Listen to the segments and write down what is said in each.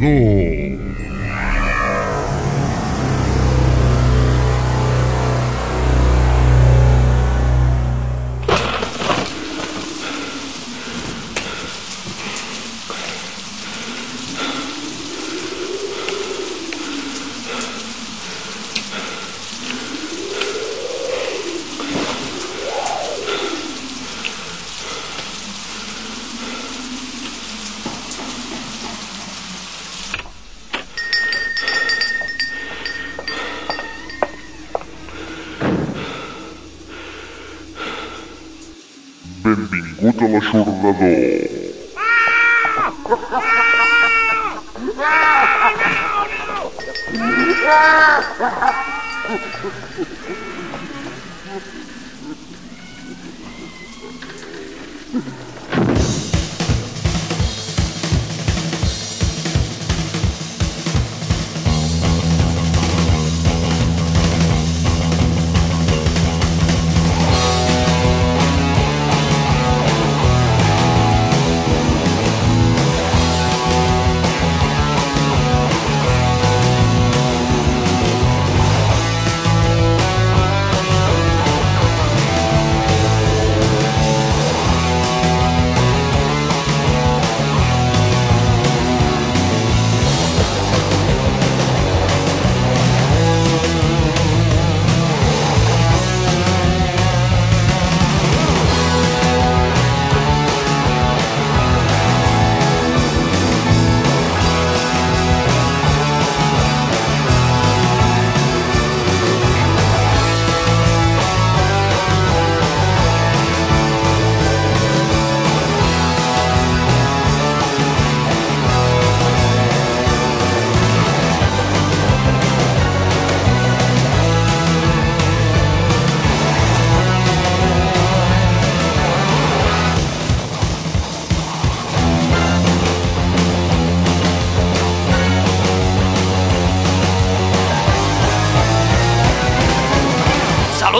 L'Aixordador.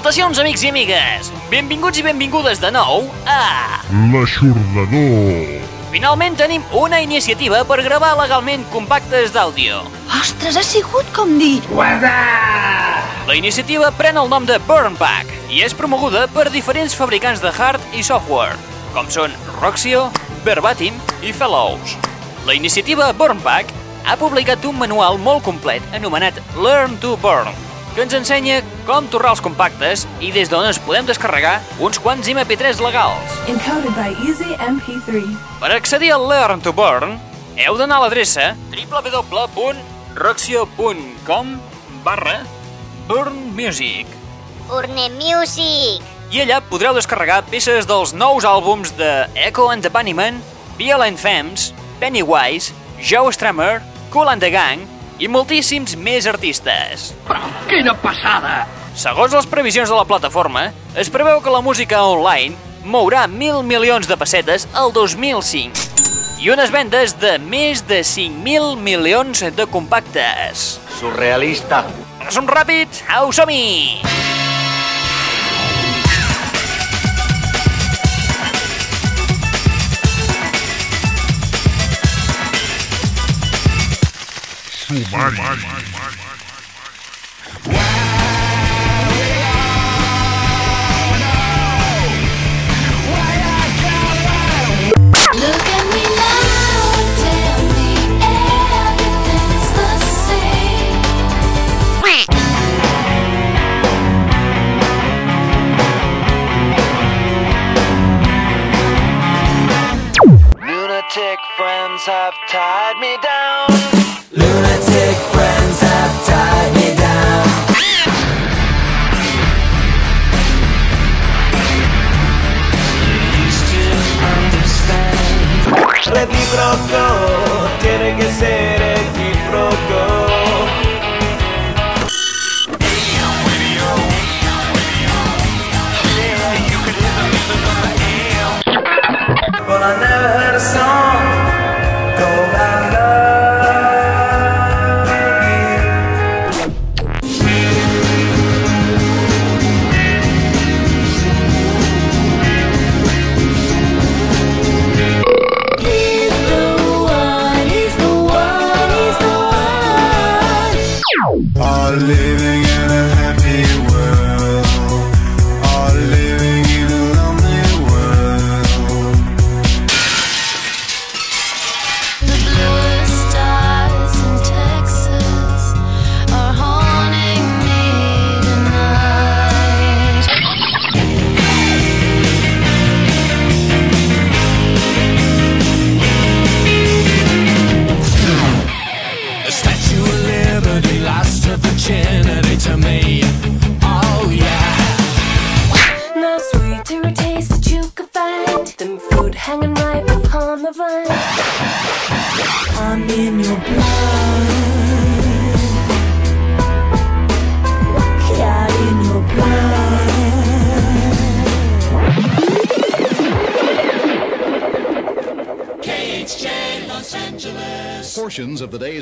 Salutacions, amics i amigues! Benvinguts i benvingudes de nou a... L'Aixordador. Finalment tenim una iniciativa per gravar legalment compactes d'àudio. Ostres, ha sigut com dir... La iniciativa pren el nom de Burn Pack i és promoguda per diferents fabricants de hard i software, com són Roxio, Verbatim i Fellows. La iniciativa Burn Pack ha publicat un manual molt complet anomenat Learn to Burn, que ens ensenya com torrar els compactes i des d'on ens podem descarregar uns quants MP3 legals. Encoded by Easy MP3. Per accedir al Learn to Burn, heu d'anar a l'adreça www.roxio.com barra burnmusic Music. i allà podreu descarregar peces dels nous àlbums de Echo and the Bunnymen, Violent Femmes, Pennywise, Joe Strummer, Cool and the Gang i moltíssims més artistes. Quina passada! Segons les previsions de la plataforma, es preveu que la música online mourà mil milions de pessetes el 2005 i unes vendes de més de 5.000 milions de compactes. Surrealista. Resum ràpid, au, som-hi! Lunatic friends have tied me down. Recíproco, tiene que ser recíproco. But I never heard a song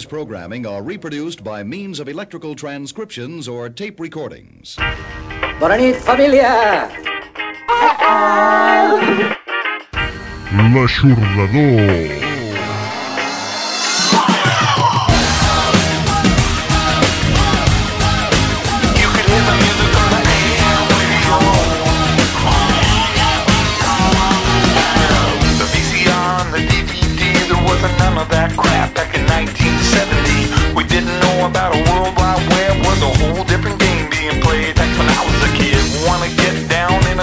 Portions of the day's programming are reproduced by means of electrical transcriptions or tape recordings. Bona nit, família! L'aixordador.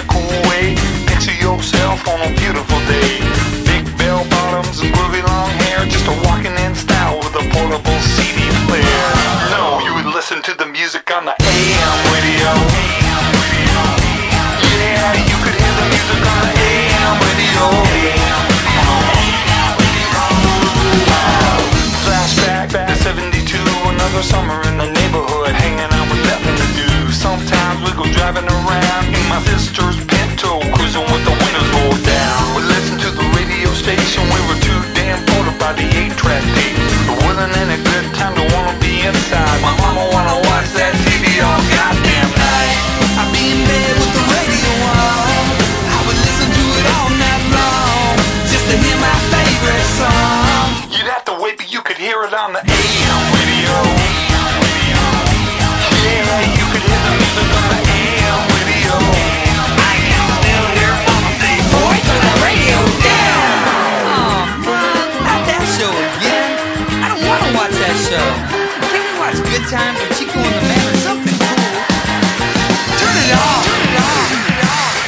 Cool way? Picture yourself on a beautiful day. Big bell bottoms and groovy long hair, just a walking in style with a portable CD player. No, you would listen to the music on the AM radio. Yeah, you could hear the music on the AM radio. Flashback back 72, another summer in the neighborhood, hanging Sometimes we go driving around in my sister's Pinto, cruising with the windows rolled down. We listened to the radio station, we were too damn bored by the 8-track tapes. It wasn't any good time to wanna be inside. My mama wanna watch that Times or Chico and the Man or something cool? Turn it off. Turn it off.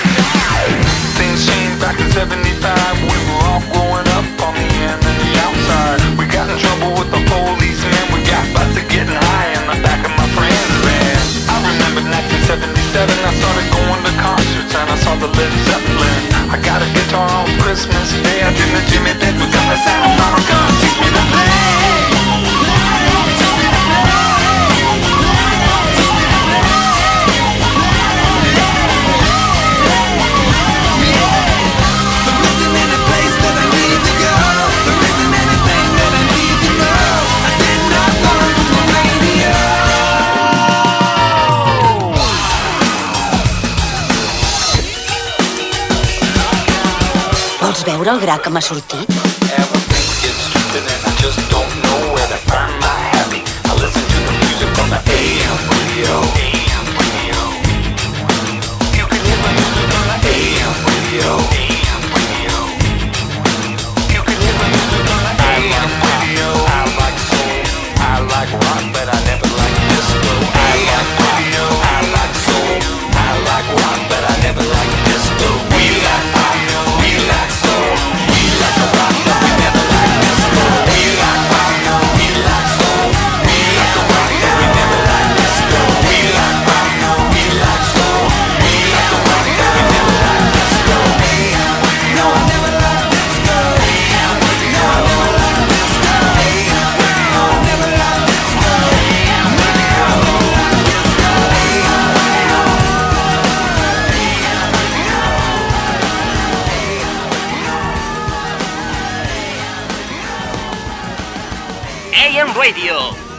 Things changed back in 75. We were all growing up on the end and the outside. We got in trouble with the policeman. We got busted getting high in the back of my friend's van. I remember 1977. I started going to concerts and I saw the Led Zeppelin. I got a guitar on Christmas Day. I did the Jimmy veure el gra que m'ha sortit?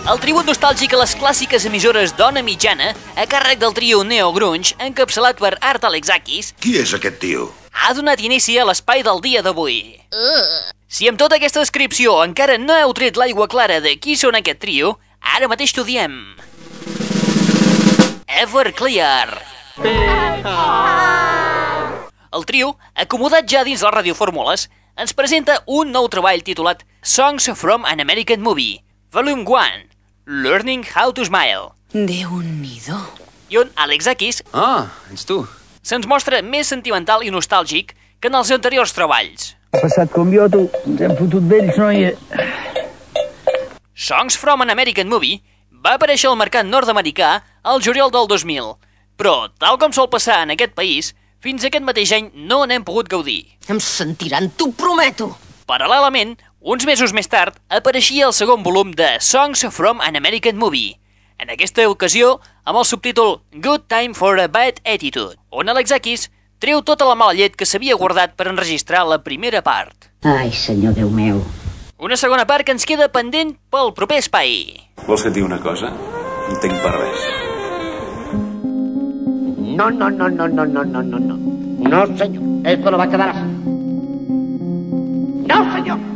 El tribut nostàlgic a les clàssiques emissores d'ona mitjana a càrrec del trio Neo Grunge encapçalat per Art Alexakis Qui és aquest tio? ha donat inici a l'espai del dia d'avui. Si amb tota aquesta descripció encara no heu tret l'aigua clara de qui són aquest trio, ara mateix t'ho diem. Everclear. El trio, acomodat ja dins les radiofórmules, ens presenta un nou treball titulat Songs from an American Movie, Volume 1, Learning How to Smile, Déu-n'hi-do. i on Alexakis Ah, ets tu. se'ns mostra més sentimental i nostàlgic que en els anteriors treballs. Ha passat com jo, tu. Ens hem fotut vells, noia. Songs from an American Movie va aparèixer al mercat nord-americà al juliol del 2000, però, tal com sol passar en aquest país, fins aquest mateix any no n'hem pogut gaudir. Em sentiran, t'ho prometo. Paral·lelament, uns mesos més tard apareixia el segon volum de Songs from an American Movie, en aquesta ocasió amb el subtítol Good Time for a Bad Attitude, on Alexakis treu tota la mala llet que s'havia guardat per enregistrar la primera part. Ai, senyor Déu meu. Una segona part que ens queda pendent pel proper espai. Vols que et digui una cosa? No entenc per res. No, no, no, no, no, no, no, no. No, senyor. Esto lo va a quedar así. No, senyor.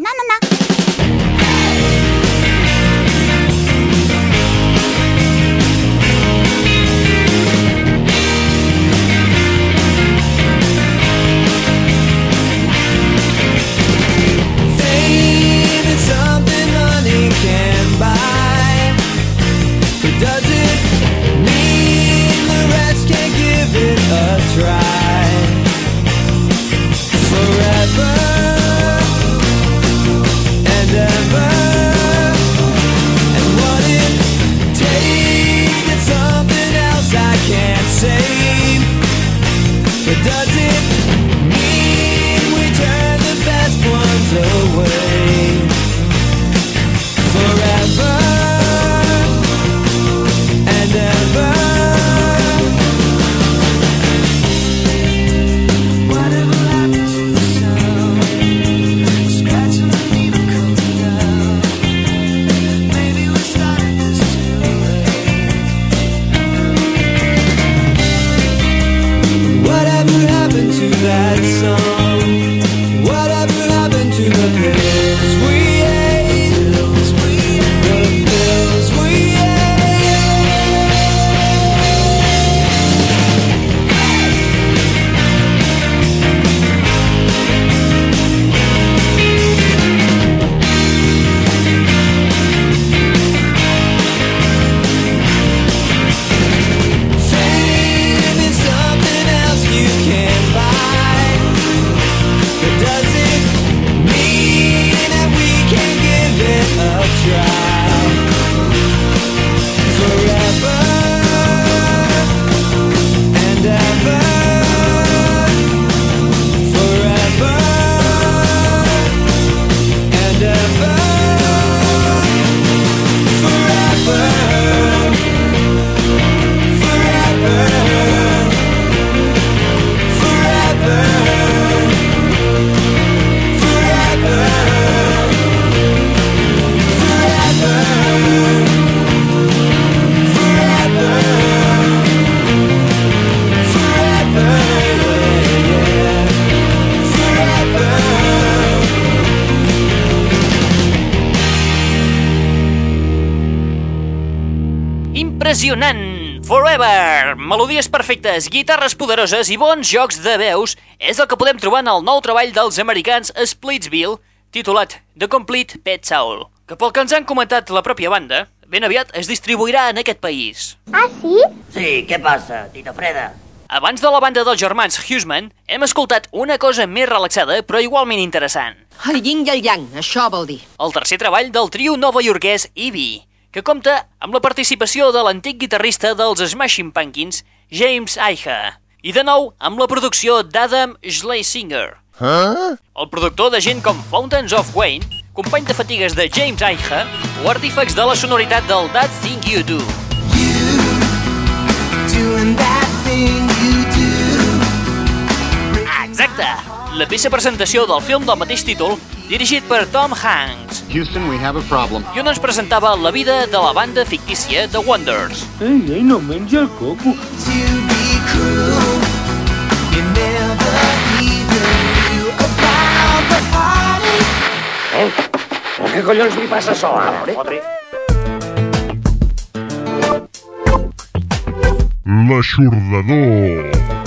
Perfectes, guitarres poderoses i bons jocs de veus és el que podem trobar en el nou treball dels americans Splitsville, titulat The Complete Pet Soul, que pel que ens han comentat la pròpia banda, ben aviat es distribuirà en aquest país. Ah, sí? Sí, què passa, Tito Freda? Abans de la banda dels germans Huseman, hem escoltat una cosa més relaxada però igualment interessant. El yin i el yang, això vol dir. El tercer treball del trio novaiorquès Ivy, que compta amb la participació de l'antic guitarrista dels Smashing Pumpkins, James Iha, i de nou amb la producció d'Adam Schlesinger. Huh? El productor de gent com Fountains of Wayne, company de fatigues de James Iha o artífex de la sonoritat del That Thing You Do. Doing that thing you Ah, exacte! La peça presentació del film del mateix títol, dirigit per Tom Hanks, Houston, we have a problem. i on ens presentava la vida de la banda fictícia The Wonders. Ei, ei, no menja el coco. Eh? Què collons li passa a això ara, fotre? L'aixordador.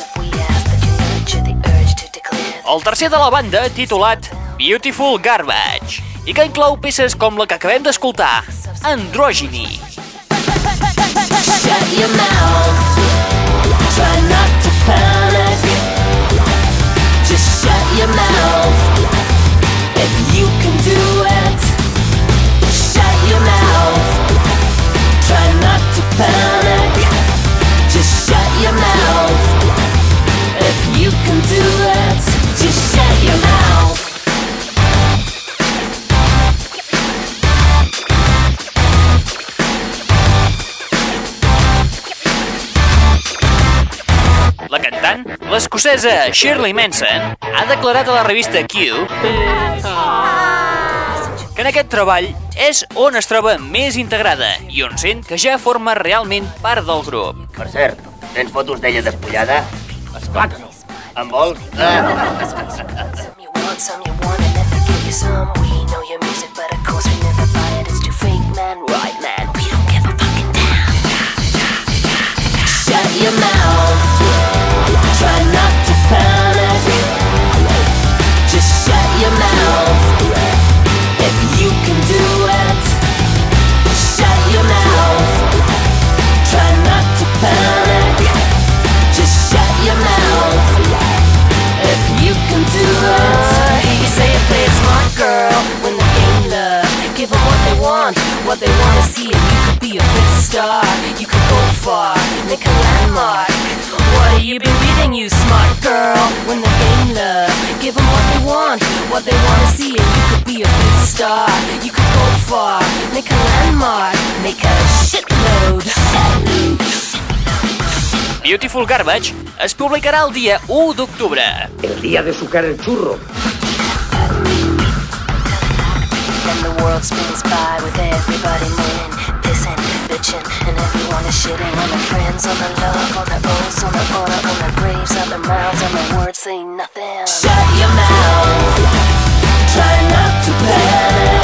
If we asked that you nurture the urge to declare? El tercer de la banda, titulat Beautiful Garbage, i que inclou peces com la que acabem d'escoltar, Androgyny. Shut your mouth. Try not to panic. Just shut your mouth. If you can do it Shut your mouth. Try not to panic. Cantant, l'escocesa Shirley Manson, ha declarat a la revista Q que en aquest treball és on es troba més integrada i on sent que ja forma realment part del grup. Per cert, tens fotos d'ella despullada? Esclar que no. En vols? Ah. Some you what they want to see, and you could be a big star. You could go far, make a landmark. What have you been reading, you smart girl? When the game love, give them what they want, what they want to see, and you could be a big star. You could go far, make a landmark, make a shitload. Beautiful Garbage es publicarà el dia 1 d'octubre. El día de sucar el churro. World spins by with everybody moaning, pissing, bitching, and everyone is shitting on their friends, on their love, on their oaths, on their honor, on their graves, on their mouths, and their words say nothing. Shut your mouth. Try not to panic.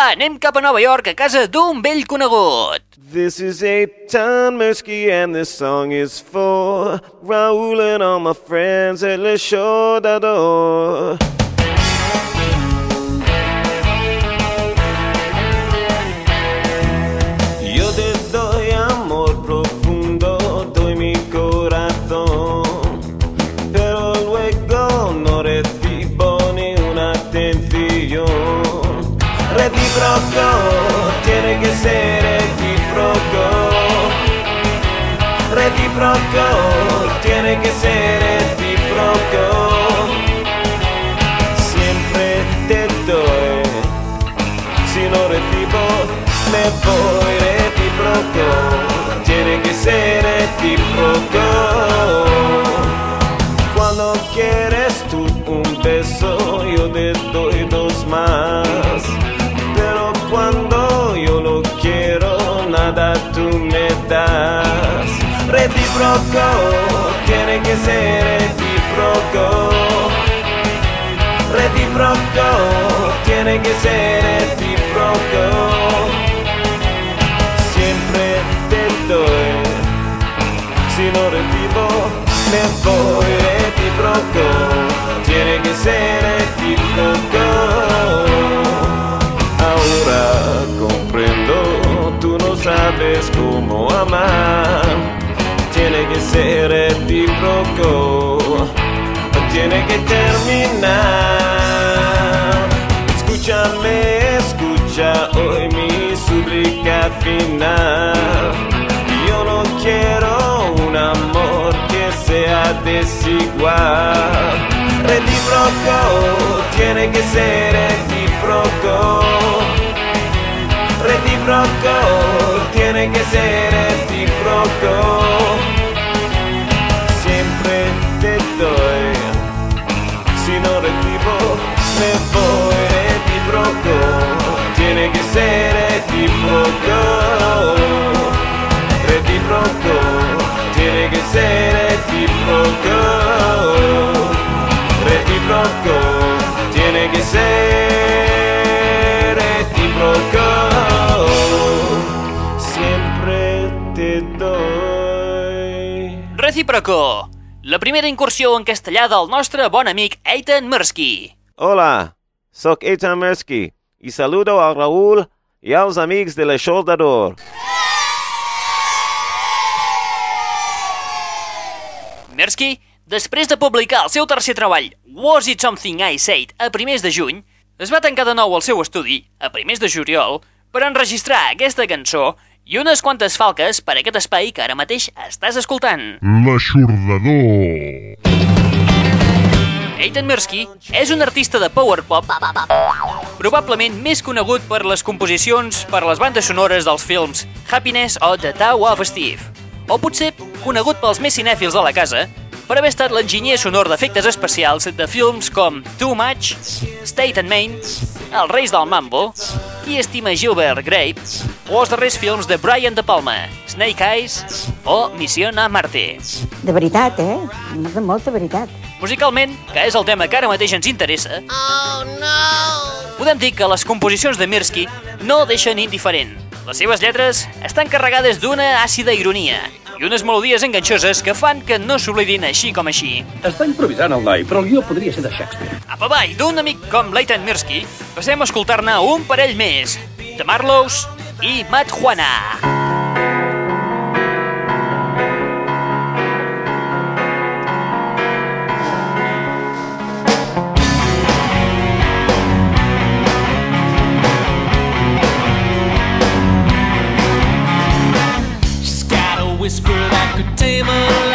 Va, anem cap a Nova York, a casa d'un vell conegut. This is Eitan Mirsky and this song is for Raoul and all my friends at Le Chaudador. Ser recíproco. Recíproco, tiene que ser recíproco. Siempre te doy, si no recibo, me voy recíproco. Tiene que ser recíproco. Cuando quieres tú un beso, yo te doy dos más. Nada tú me das. Tiene que ser recíproco. Recíproco, tiene que ser recíproco. Siempre te doy, si no recibo, me voy recíproco. Tiene que ser recíproco. Ahora sabes cómo amar. Tiene que ser recíproco, tiene que terminar. Escúchame, escucha hoy mi súplica final. Yo no quiero un amor que sea desigual. Recíproco, tiene que ser recíproco. Recíproco, tiene que ser recíproco. Siempre te doy, si no recibo, me voy recíproco. Tiene que ser recíproco. Recíproco, tiene que ser recíproco. Recíproco, tiene que ser Recíproco, la primera incursió en castellà del nostre bon amic Eitan Mirsky. Hola, sóc Eitan Mirsky. y saludo a Raúl y a los amigos de l'Aixordador. Mirsky, després de publicar el seu tercer treball, Was It Something I Said, a primers de juny, es va tancar de nou al seu estudi, a primers de juliol, per enregistrar aquesta cançó i unes quantes falques per a aquest espai que ara mateix estàs escoltant. L'aixordador. Eitan Mirsky és un artista de power pop probablement més conegut per les composicions per les bandes sonores dels films Happiness o The Tao of Steve, o potser conegut pels més cinèfils de la casa per haver estat l'enginyer sonor d'efectes especials de films com Too Much, State and Main, Els Reis del Mambo i Estima Gilbert Grape, o els darrers films de Brian De Palma, Snake Eyes o Missió a Marte. De veritat, eh? De molta veritat. Musicalment, que és el tema que ara mateix ens interessa, Oh no! podem dir que les composicions de Mirsky no deixen indiferent. Les seves lletres estan carregades d'una àcida ironia i unes melodies enganxoses que fan que no s'oblidin així com així. Està improvisant el noi, però el guió podria ser de Shakespeare. Apa avall, d'un amic com Leighton Mirsky, passem a escoltar-ne un parell més, de Marlows i Matt Juana. That could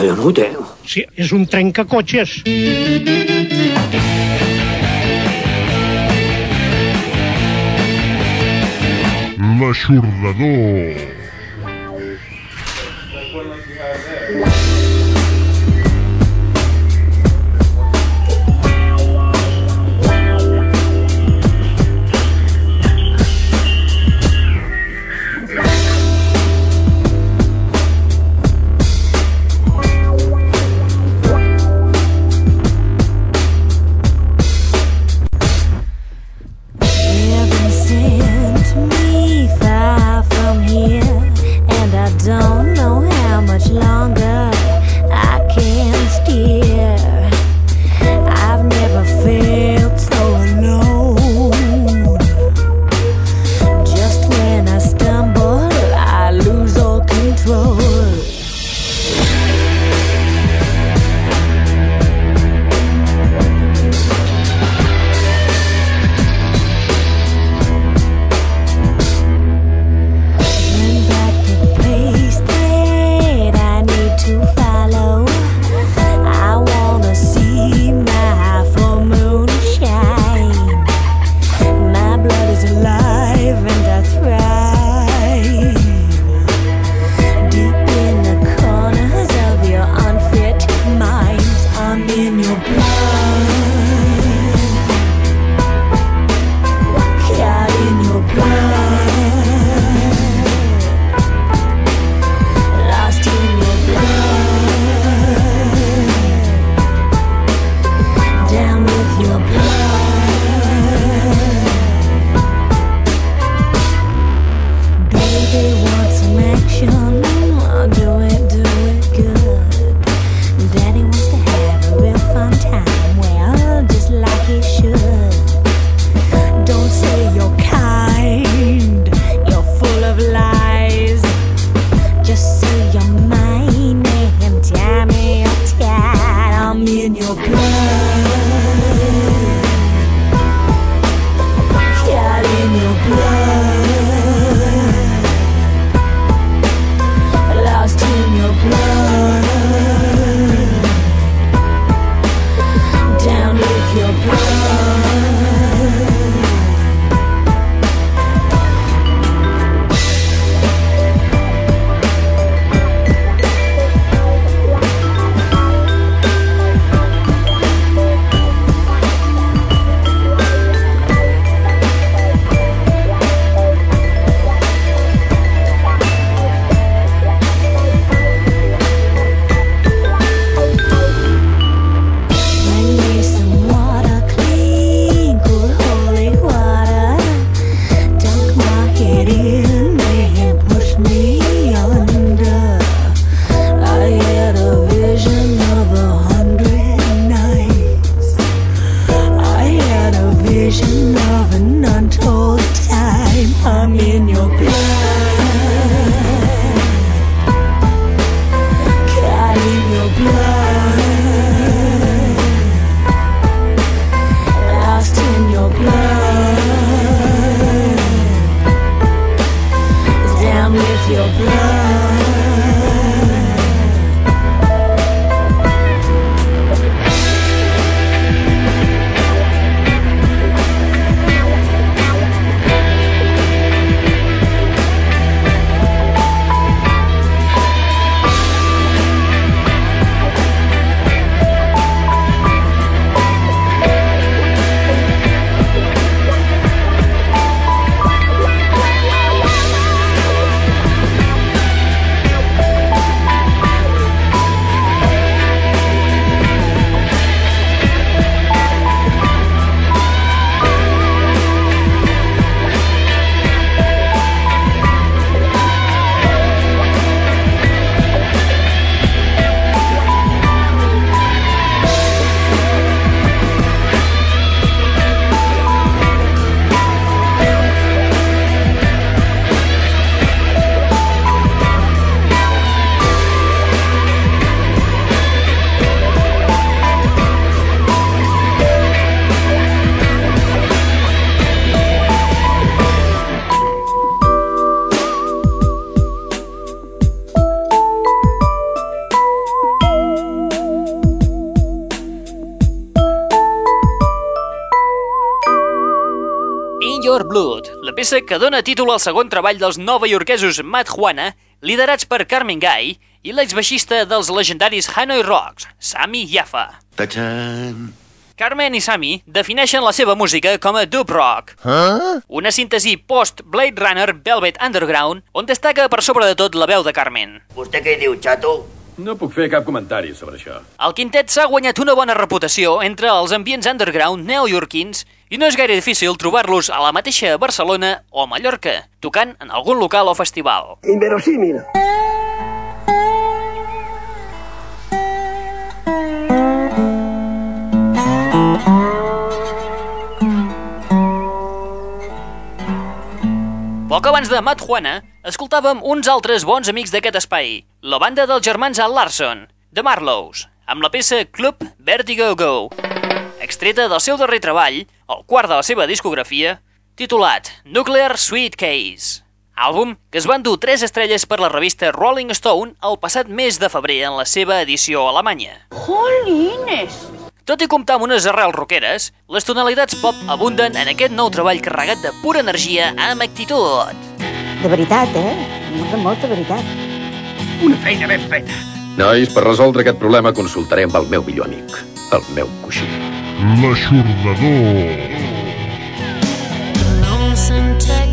Collonut, eh? Sí, és un trencacotxes. L'aixordador. Heaven peça que dona títol al segon treball dels novaiorquesos Mad Juana, liderats per Carmen Guy, i l'exbaixista dels legendaris Hanoi Rocks, Sami Yafa. Tachan. Carmen i Sami defineixen la seva música com a dub rock, Huh? una síntesi post-Blade Runner Velvet Underground on destaca per sobre de tot la veu de Carmen. ¿Usted qué diu, chato? No puc fer cap comentari sobre això. El quintet s'ha guanyat una bona reputació entre els ambients underground neoyorquins i no és gaire difícil trobar-los a la mateixa Barcelona o Mallorca, tocant en algun local o festival. Inverosímil. Poc abans de Mad Juana, escoltàvem uns altres bons amics d'aquest espai, la banda dels germans Al Larson, The Marlows, amb la peça Club Vertigo Go, extreta del seu darrer treball, el quart de la seva discografia, titulat Nuclear Sweet Case, àlbum que es van dur tres estrelles per la revista Rolling Stone el passat mes de febrer en la seva edició alemanya. Jolines! Tot i comptar amb unes arrels roqueres, les tonalitats pop abunden en aquest nou treball carregat de pura energia amb actitud. De veritat, eh? De molta veritat. Una feina ben feta. Nois, per resoldre aquest problema consultaré amb el meu millor amic, el meu coixí. L'aixordador. Lonesome Texas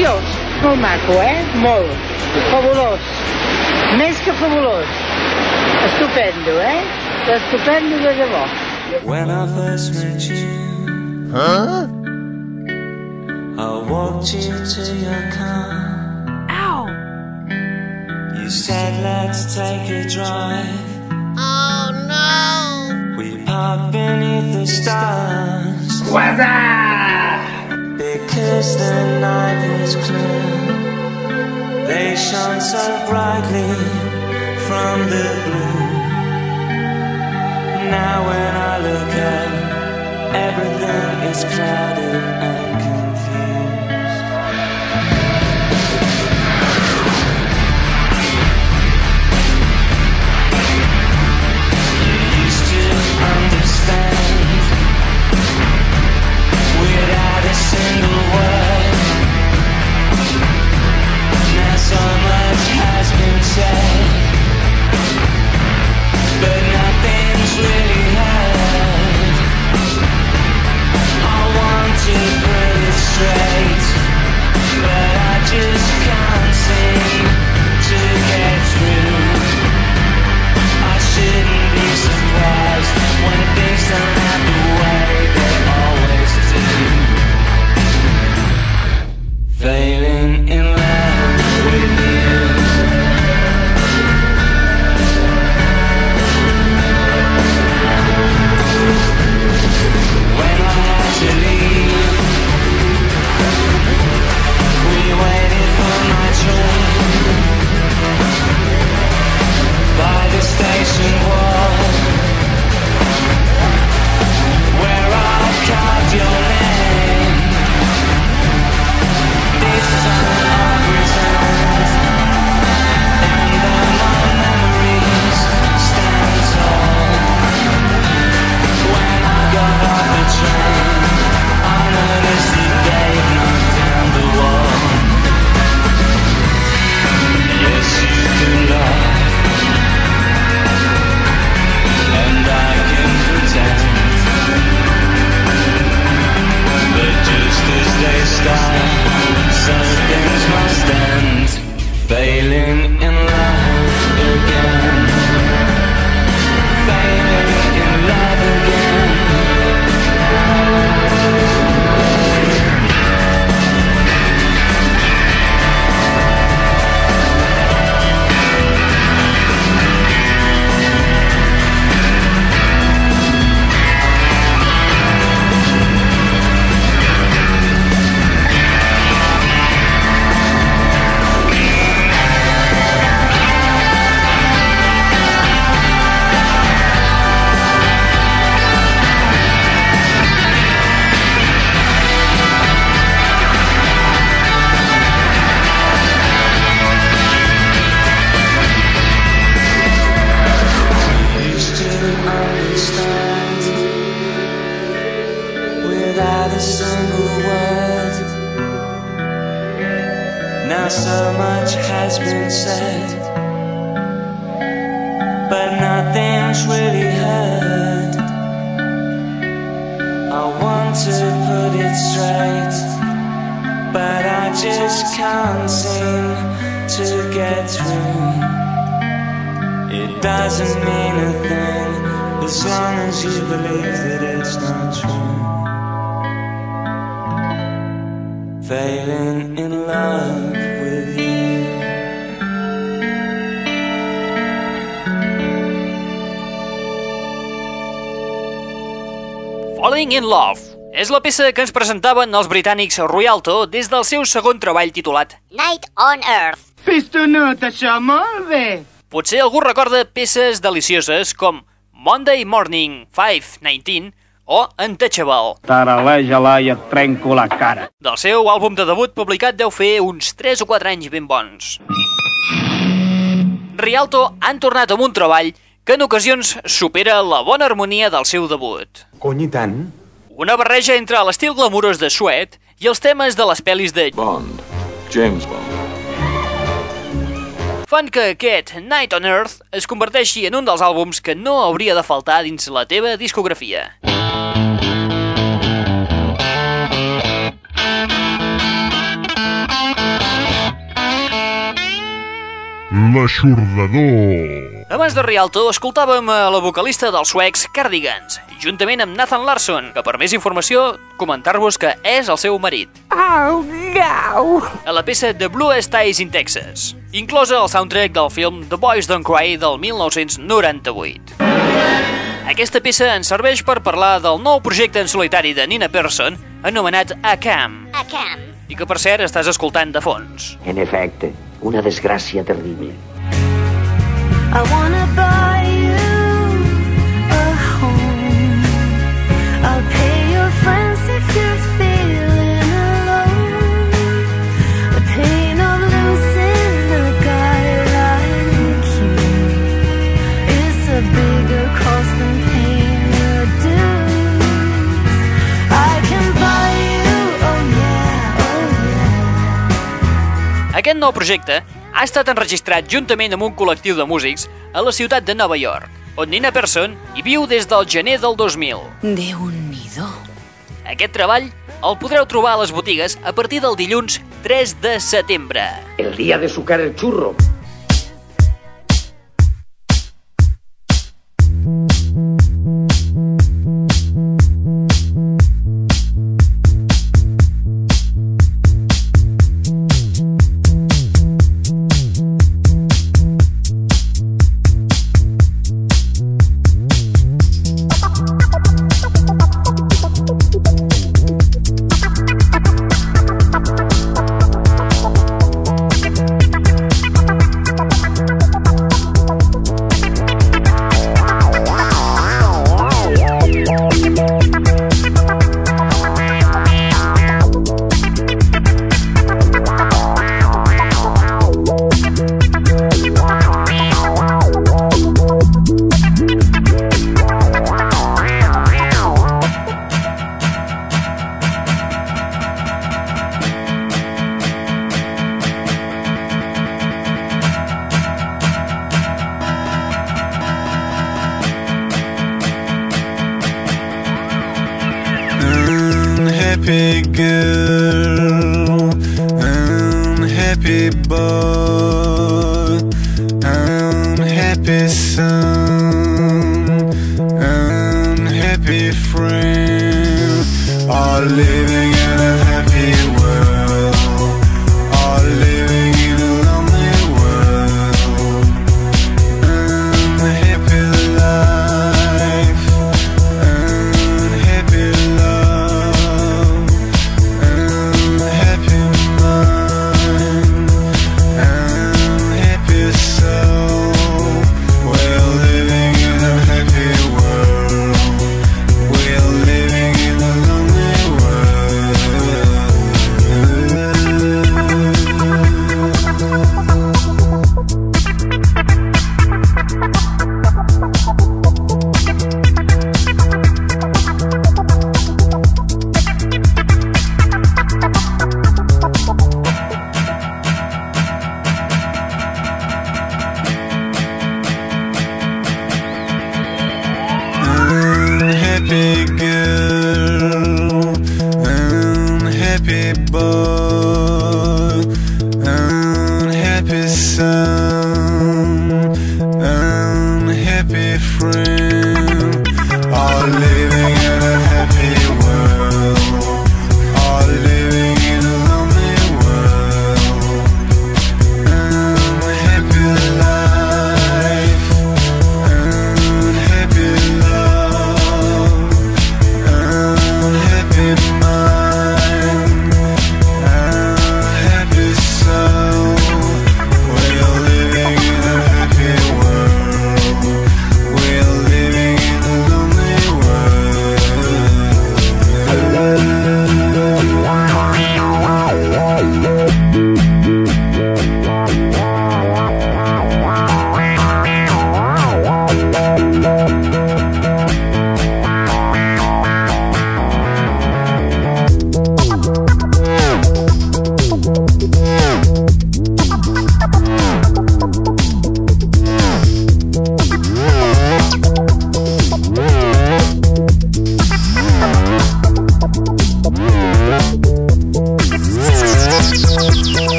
molt maco, eh? Molt. Fabulós. Més que fabulós. Estupendo, eh? Estupendo de debò. When I first met you, Huh? I walked you to your car. Ow! You said, let's take a drive. Oh no! We parked beneath the stars. Because the night was clear. They shone so brightly from the blue. Now when I look up, everything is clouded and so much has been said, start So things must end Failing peça que ens presentaven els britànics Rialto des del seu segon treball titulat Night on Earth. Pistonut, això, molt bé. Potser algú recorda peces delicioses com Monday Morning 519 o Untouchable. Taraleja-la i et trenco la cara. Del seu àlbum de debut publicat deu fer uns 3 o 4 anys ben bons. Rialto han tornat amb un treball que en ocasions supera la bona harmonia del seu debut. Cony, tant? Una barreja entre l'estil glamurós de Sweat i els temes de les pel·lis de Bond. James Bond. fan que aquest Night on Earth es converteixi en un dels àlbums que no hauria de faltar dins la teva discografia. L'aixordador. Abans de Rialto, escoltàvem a la vocalista dels suecs Cardigans, juntament amb Nathan Larson, que per més informació, comentar-vos que és el seu marit. Oh, no! A la peça The Blue Skies in Texas, inclosa el soundtrack del film The Boys Don't Cry del 1998. Aquesta peça ens serveix per parlar del nou projecte en solitari de Nina Persson, anomenat Acam, A camp. I que per cert estàs escoltant de fons. En efecte, una desgràcia terrible. Nou projecte ha estat enregistrat juntament amb un col·lectiu de músics a la ciutat de Nova York, on Nina Persson hi viu des del gener del 2000. Déu-n'hi-do. Aquest treball el podreu trobar a les botigues a partir del dilluns 3 de setembre. El día de sucar el churro.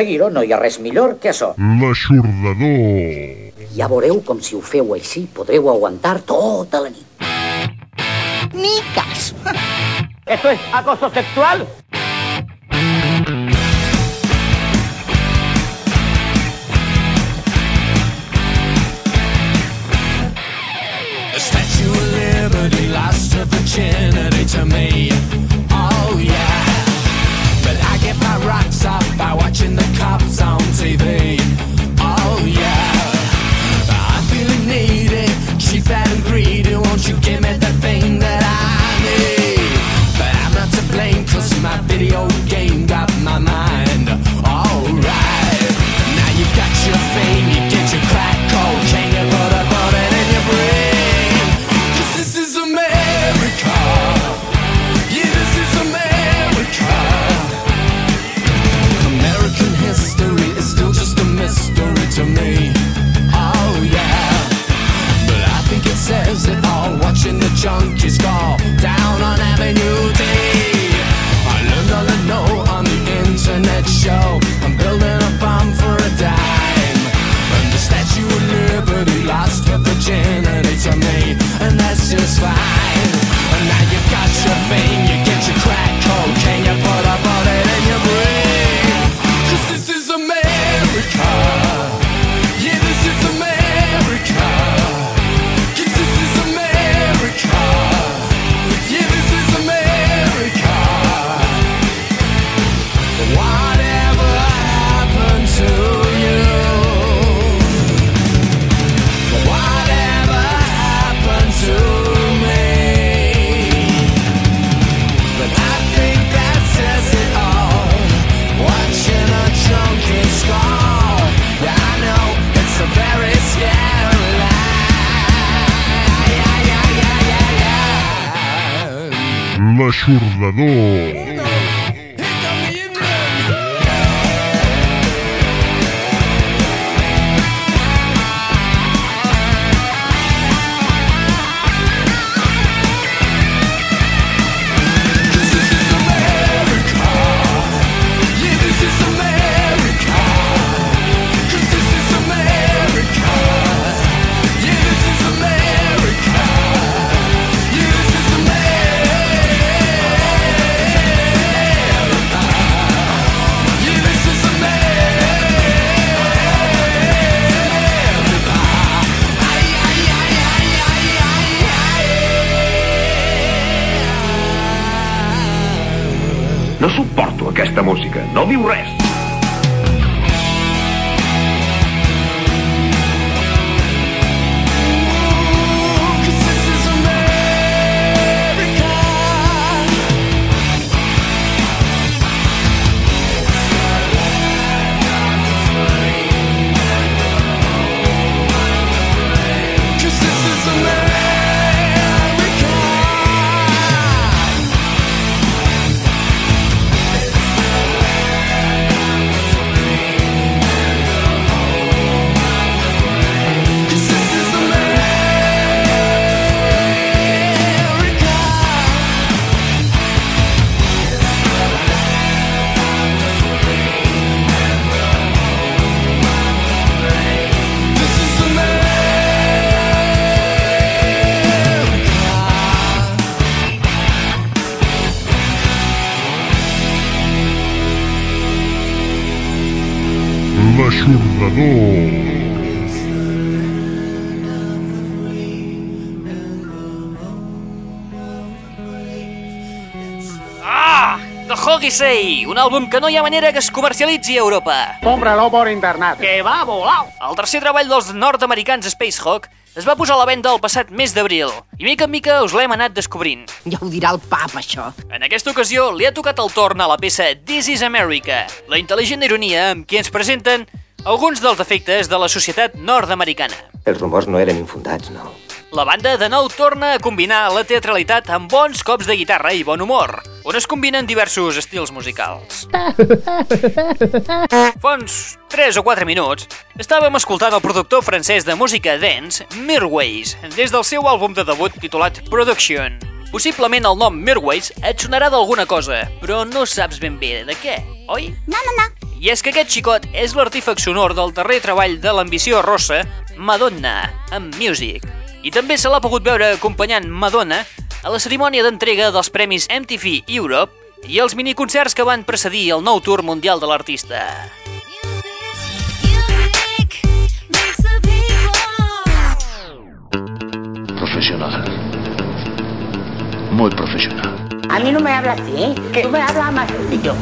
I per aconseguir-ho no hi ha res millor que això. L'aixordador. Ja veureu com si ho feu així podreu aguantar tota la nit. Ni cas. ¿Esto es acoso sexual? Watching the cops on TV. Un àlbum que no hi ha manera que es comercialitzi a Europa. Cómpralo por internet. Que va volar. El tercer treball dels nord-americans Spacehawk es va posar a la venda el passat mes d'abril i mica en mica us l'hem anat descobrint. Ja ho dirà el pap, això. En aquesta ocasió li ha tocat el torn a la peça This is America, la intel·ligent ironia amb qui ens presenten alguns dels defectes de la societat nord-americana. Els rumors no eren infundats, no la banda de nou torna a combinar la teatralitat amb bons cops de guitarra i bon humor, on es combinen diversos estils musicals. Fons 3 o 4 minuts, estàvem escoltant el productor francès de música dance, Mirways, des del seu àlbum de debut titulat Production. Possiblement el nom Mirways et sonarà d'alguna cosa, però no saps ben bé de què, oi? No, no, no. I és que aquest xicot és l'artífex sonor del darrer treball de l'ambició rossa Madonna, amb Music, i també se l'ha pogut veure acompanyant Madonna a la cerimònia d'entrega dels premis MTV Europe i els miniconcerts que van precedir el nou tour mundial de l'artista. Profesional. Muy profesional. A mí no me habla así, ¿eh? ¿Qué? Tú me hablas más que yo.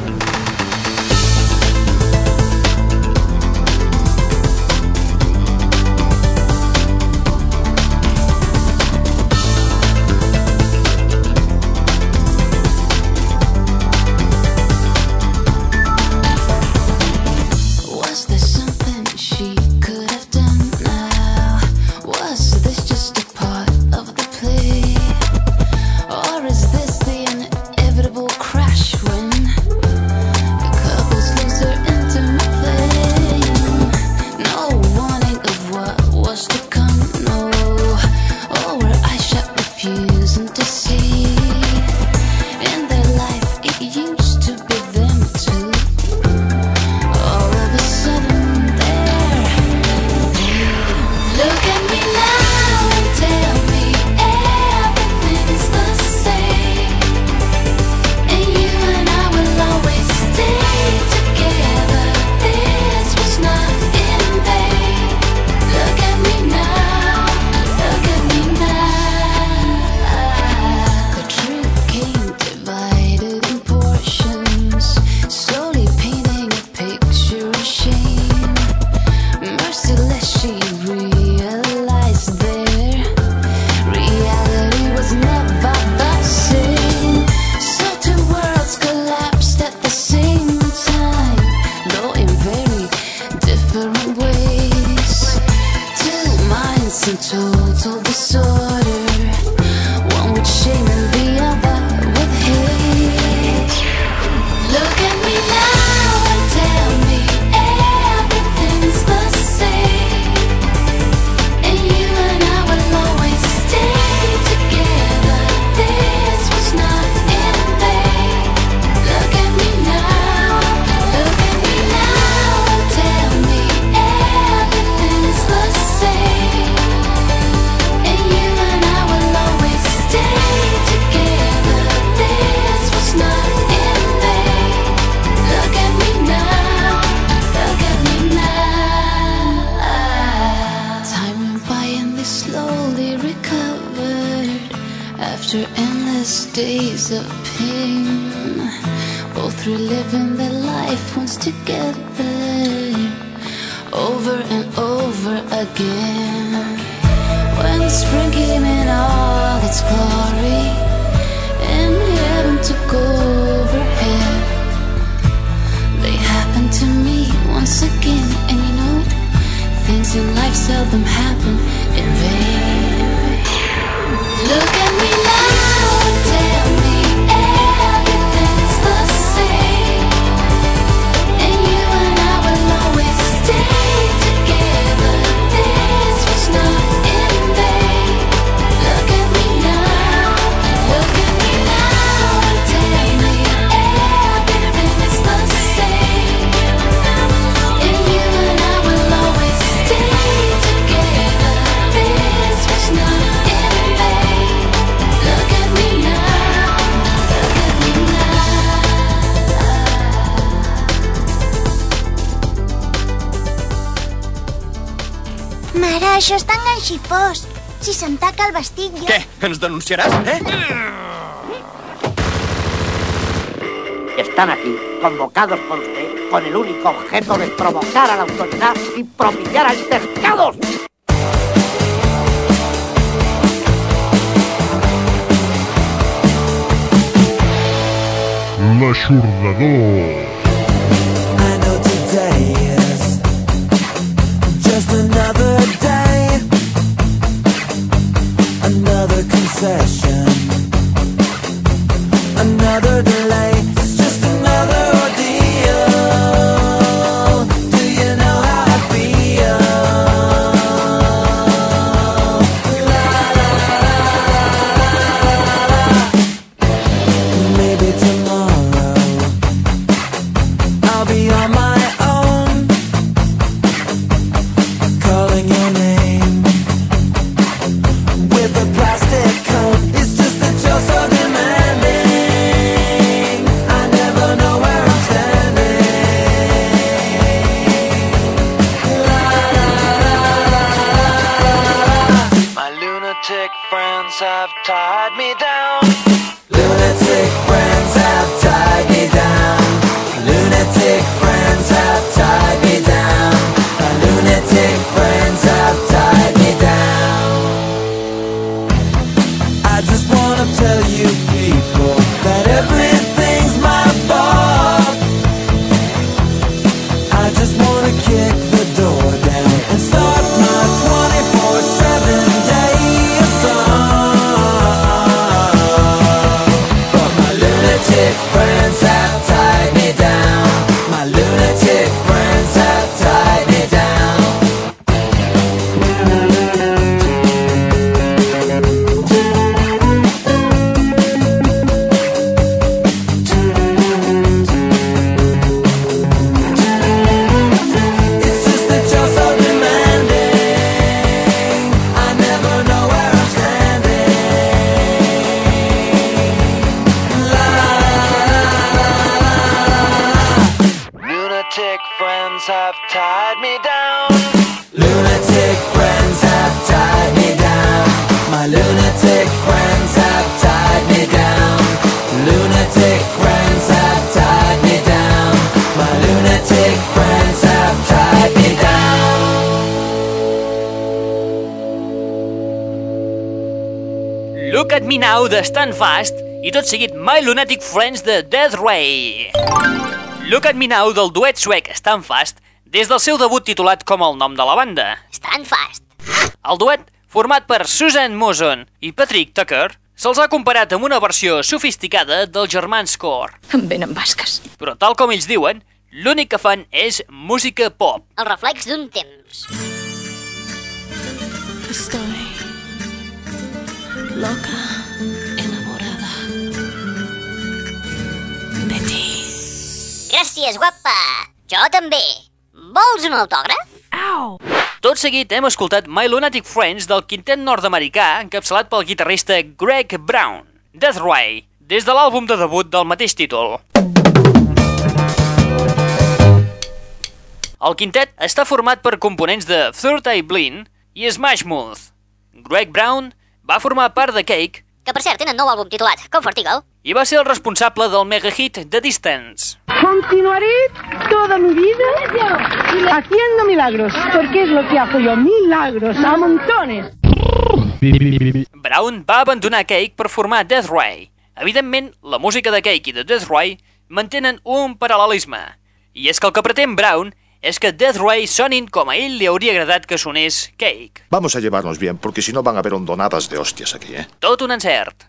Això és tan. Si se'n taca el vestit, jo... Què? Que ens denunciaràs, eh? Están aquí, convocados por usted, con el único objeto de provocar a la autoridad y propiciar altercados. L'Aixordador. Just another day. Session. Another delay. Me Now de Stan Fast i tot seguit My Lunatic Friends de Death Ray. Look at Me Now del duet suec Stan Fast des del seu debut titulat com el nom de la banda. Stan Fast. El duet, format per Susan Moson i Patrick Tucker, se'ls ha comparat amb una versió sofisticada dels germans Core. Em venen basques. Però tal com ells diuen, l'únic que fan és música pop. El reflex d'un temps. Estoy loca, Gràcies, guapa. Jo també. Vols un autògraf? Au! Tot seguit hem escoltat My Lunatic Friends del quintet nord-americà encapçalat pel guitarrista Greg Brown, Death Ray, des de l'àlbum de debut del mateix títol. El quintet està format per components de Third Eye Blind i Smash Mouth. Greg Brown va formar part de Cake Que per cert tenen nou àlbum titulat Comfort Eagle. I va ser el responsable del mega hit The Distance. Continuaré toda mi vida haciendo milagros, porque es lo que hago yo, milagros a montones. Brown va abandonar Cake per formar Death Ray. Evidentment, la música de Cake i de Death Ray mantenen un paral·lelisme. I és que el que pretén Brown és que Death Ray sonin com a ell li hauria agradat que sonés Cake. Vamos a llevarnos bien, porque si no van a haber hondonadas de hostias aquí, ¿eh? Tot un encert.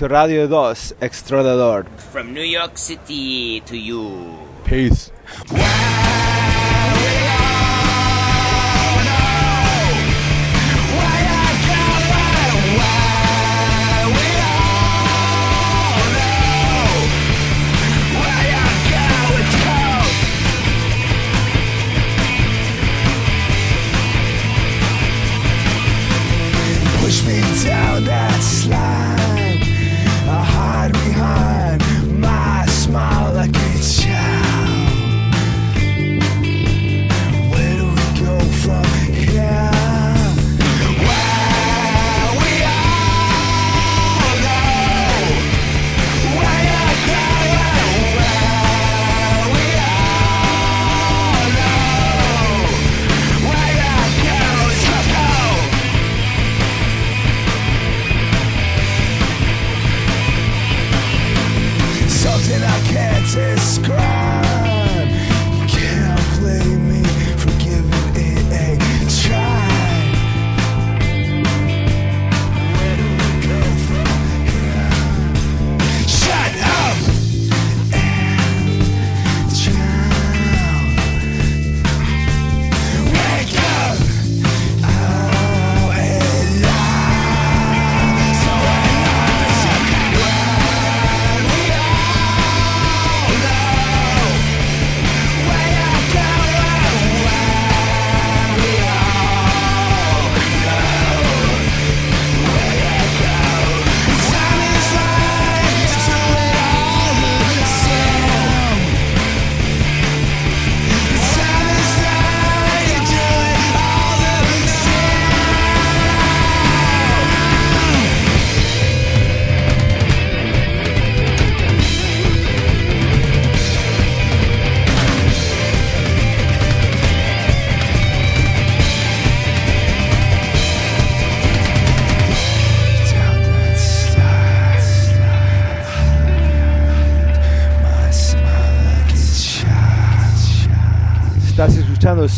To Radio 2, Extradador. From New York City to you. Peace.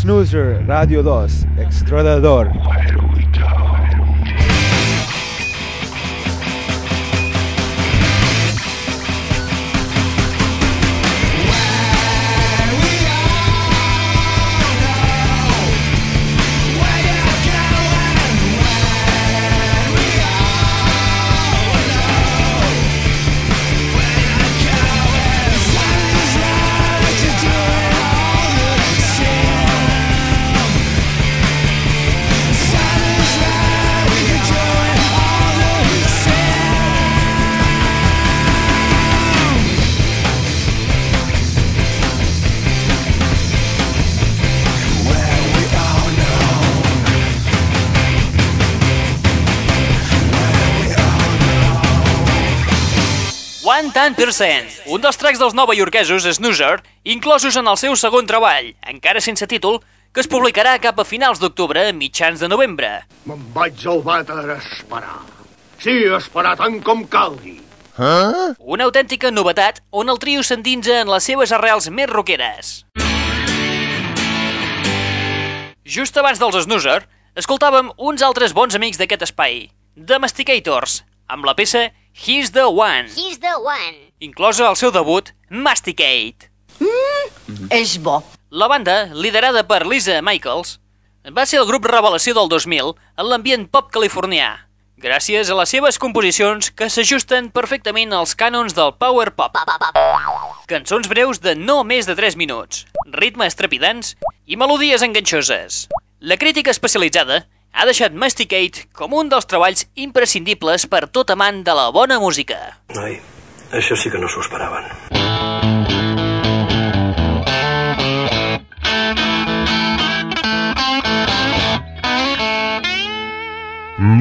Snoozer, Radio 2, Extradador. Tan Percent, un dels tracks dels novaiorquesos Snoozer, inclosos en el seu segon treball, encara sense títol, que es publicarà cap a finals d'octubre, mitjans de novembre. Me'n vaig al vàter a esperar. Sí, a esperar tant com calgui. Ah? Una autèntica novetat on el trio s'endinsa en les seves arrels més roqueres. Just abans dels Snoozer, escoltàvem uns altres bons amics d'aquest espai, Domesticators, amb la peça He's the One, He's the one. inclosa al seu debut Masticate. Mm, és bo. La banda, liderada per Lisa Michaels, va ser el grup revelació del 2000 en l'ambient pop californià, gràcies a les seves composicions que s'ajusten perfectament als cànons del power pop. Cançons breus de no més de 3 minuts, ritmes trepidants i melodies enganxoses. La crítica especialitzada ha deixat Masticate com un dels treballs imprescindibles per tot amant de la bona música. Noi, això sí que no s'ho esperaven.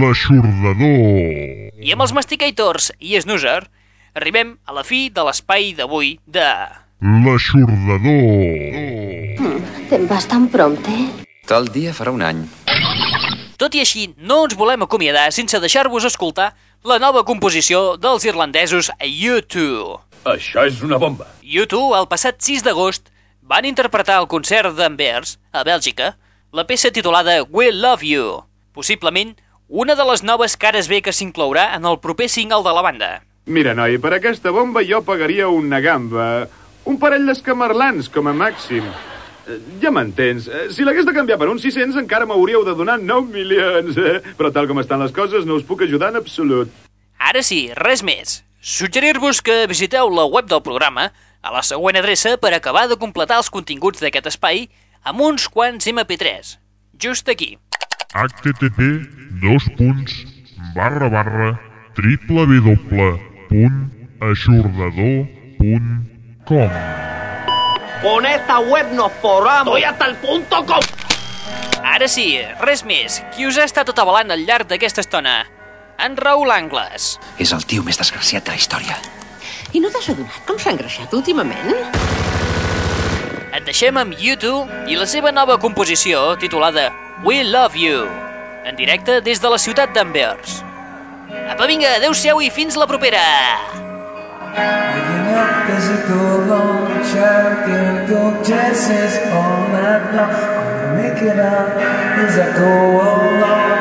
L'aixordador. I amb els Masticators i Snoozer arribem a la fi de l'espai d'avui de... L'aixordador. Te'n vas tan prompte? Tal dia farà un any. Tot i així, no ens volem acomiadar sense deixar-vos escoltar la nova composició dels irlandesos U2. Això és una bomba. U2, el passat 6 d'agost, van interpretar al concert d'Anvers, a Bèlgica, la peça titulada We Love You, possiblement una de les noves cares B que s'inclourà en el proper single de la banda. Mira, noi, per aquesta bomba jo pagaria una gamba. Un parell d'escamarlans, com a màxim. Eh, Ja m'entens. Eh, Si l'hagués de canviar per uns 600 encara m'hauríeu de donar 9 milions. Eh? Però tal com estan les coses no us puc ajudar en absolut. Ara sí, res més. Suggerir-vos que visiteu la web del programa a la següent adreça per acabar de completar els continguts d'aquest espai amb uns quants MP3. Just aquí. http dos punts barra barra www.aixordador.com Con esta web nos forramos. Estoy hasta el punto com. Ara sí, res més. Qui us ha estat avalant al llarg d'aquesta estona? En Raül Angles. És el tio més desgraciat de la història. I no t'has adonat com s'ha engreixat últimament? Et deixem amb U2 i la seva nova composició titulada We Love You, en directe des de la ciutat d'Anvers. Apa, vinga, adeu-siau i fins la propera! Waking up as I go along, chugging go chances all night long. Gonna make it out as I go along.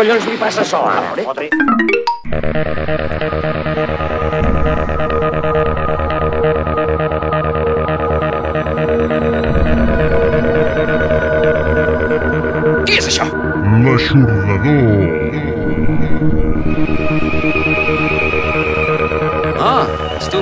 Collons li passa a això, ara? Fotre. Què és això? L'aixordador. Ah, és tu.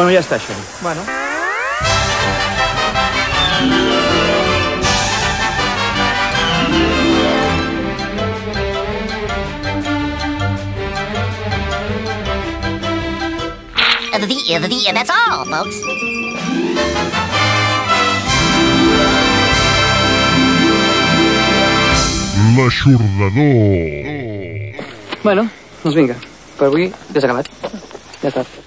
Bueno, ja està, això. Bueno. The, the, the, that's all, folks. L'aixordador. Bueno, doncs vinga. Per avui ja s'ha acabat. Ja està.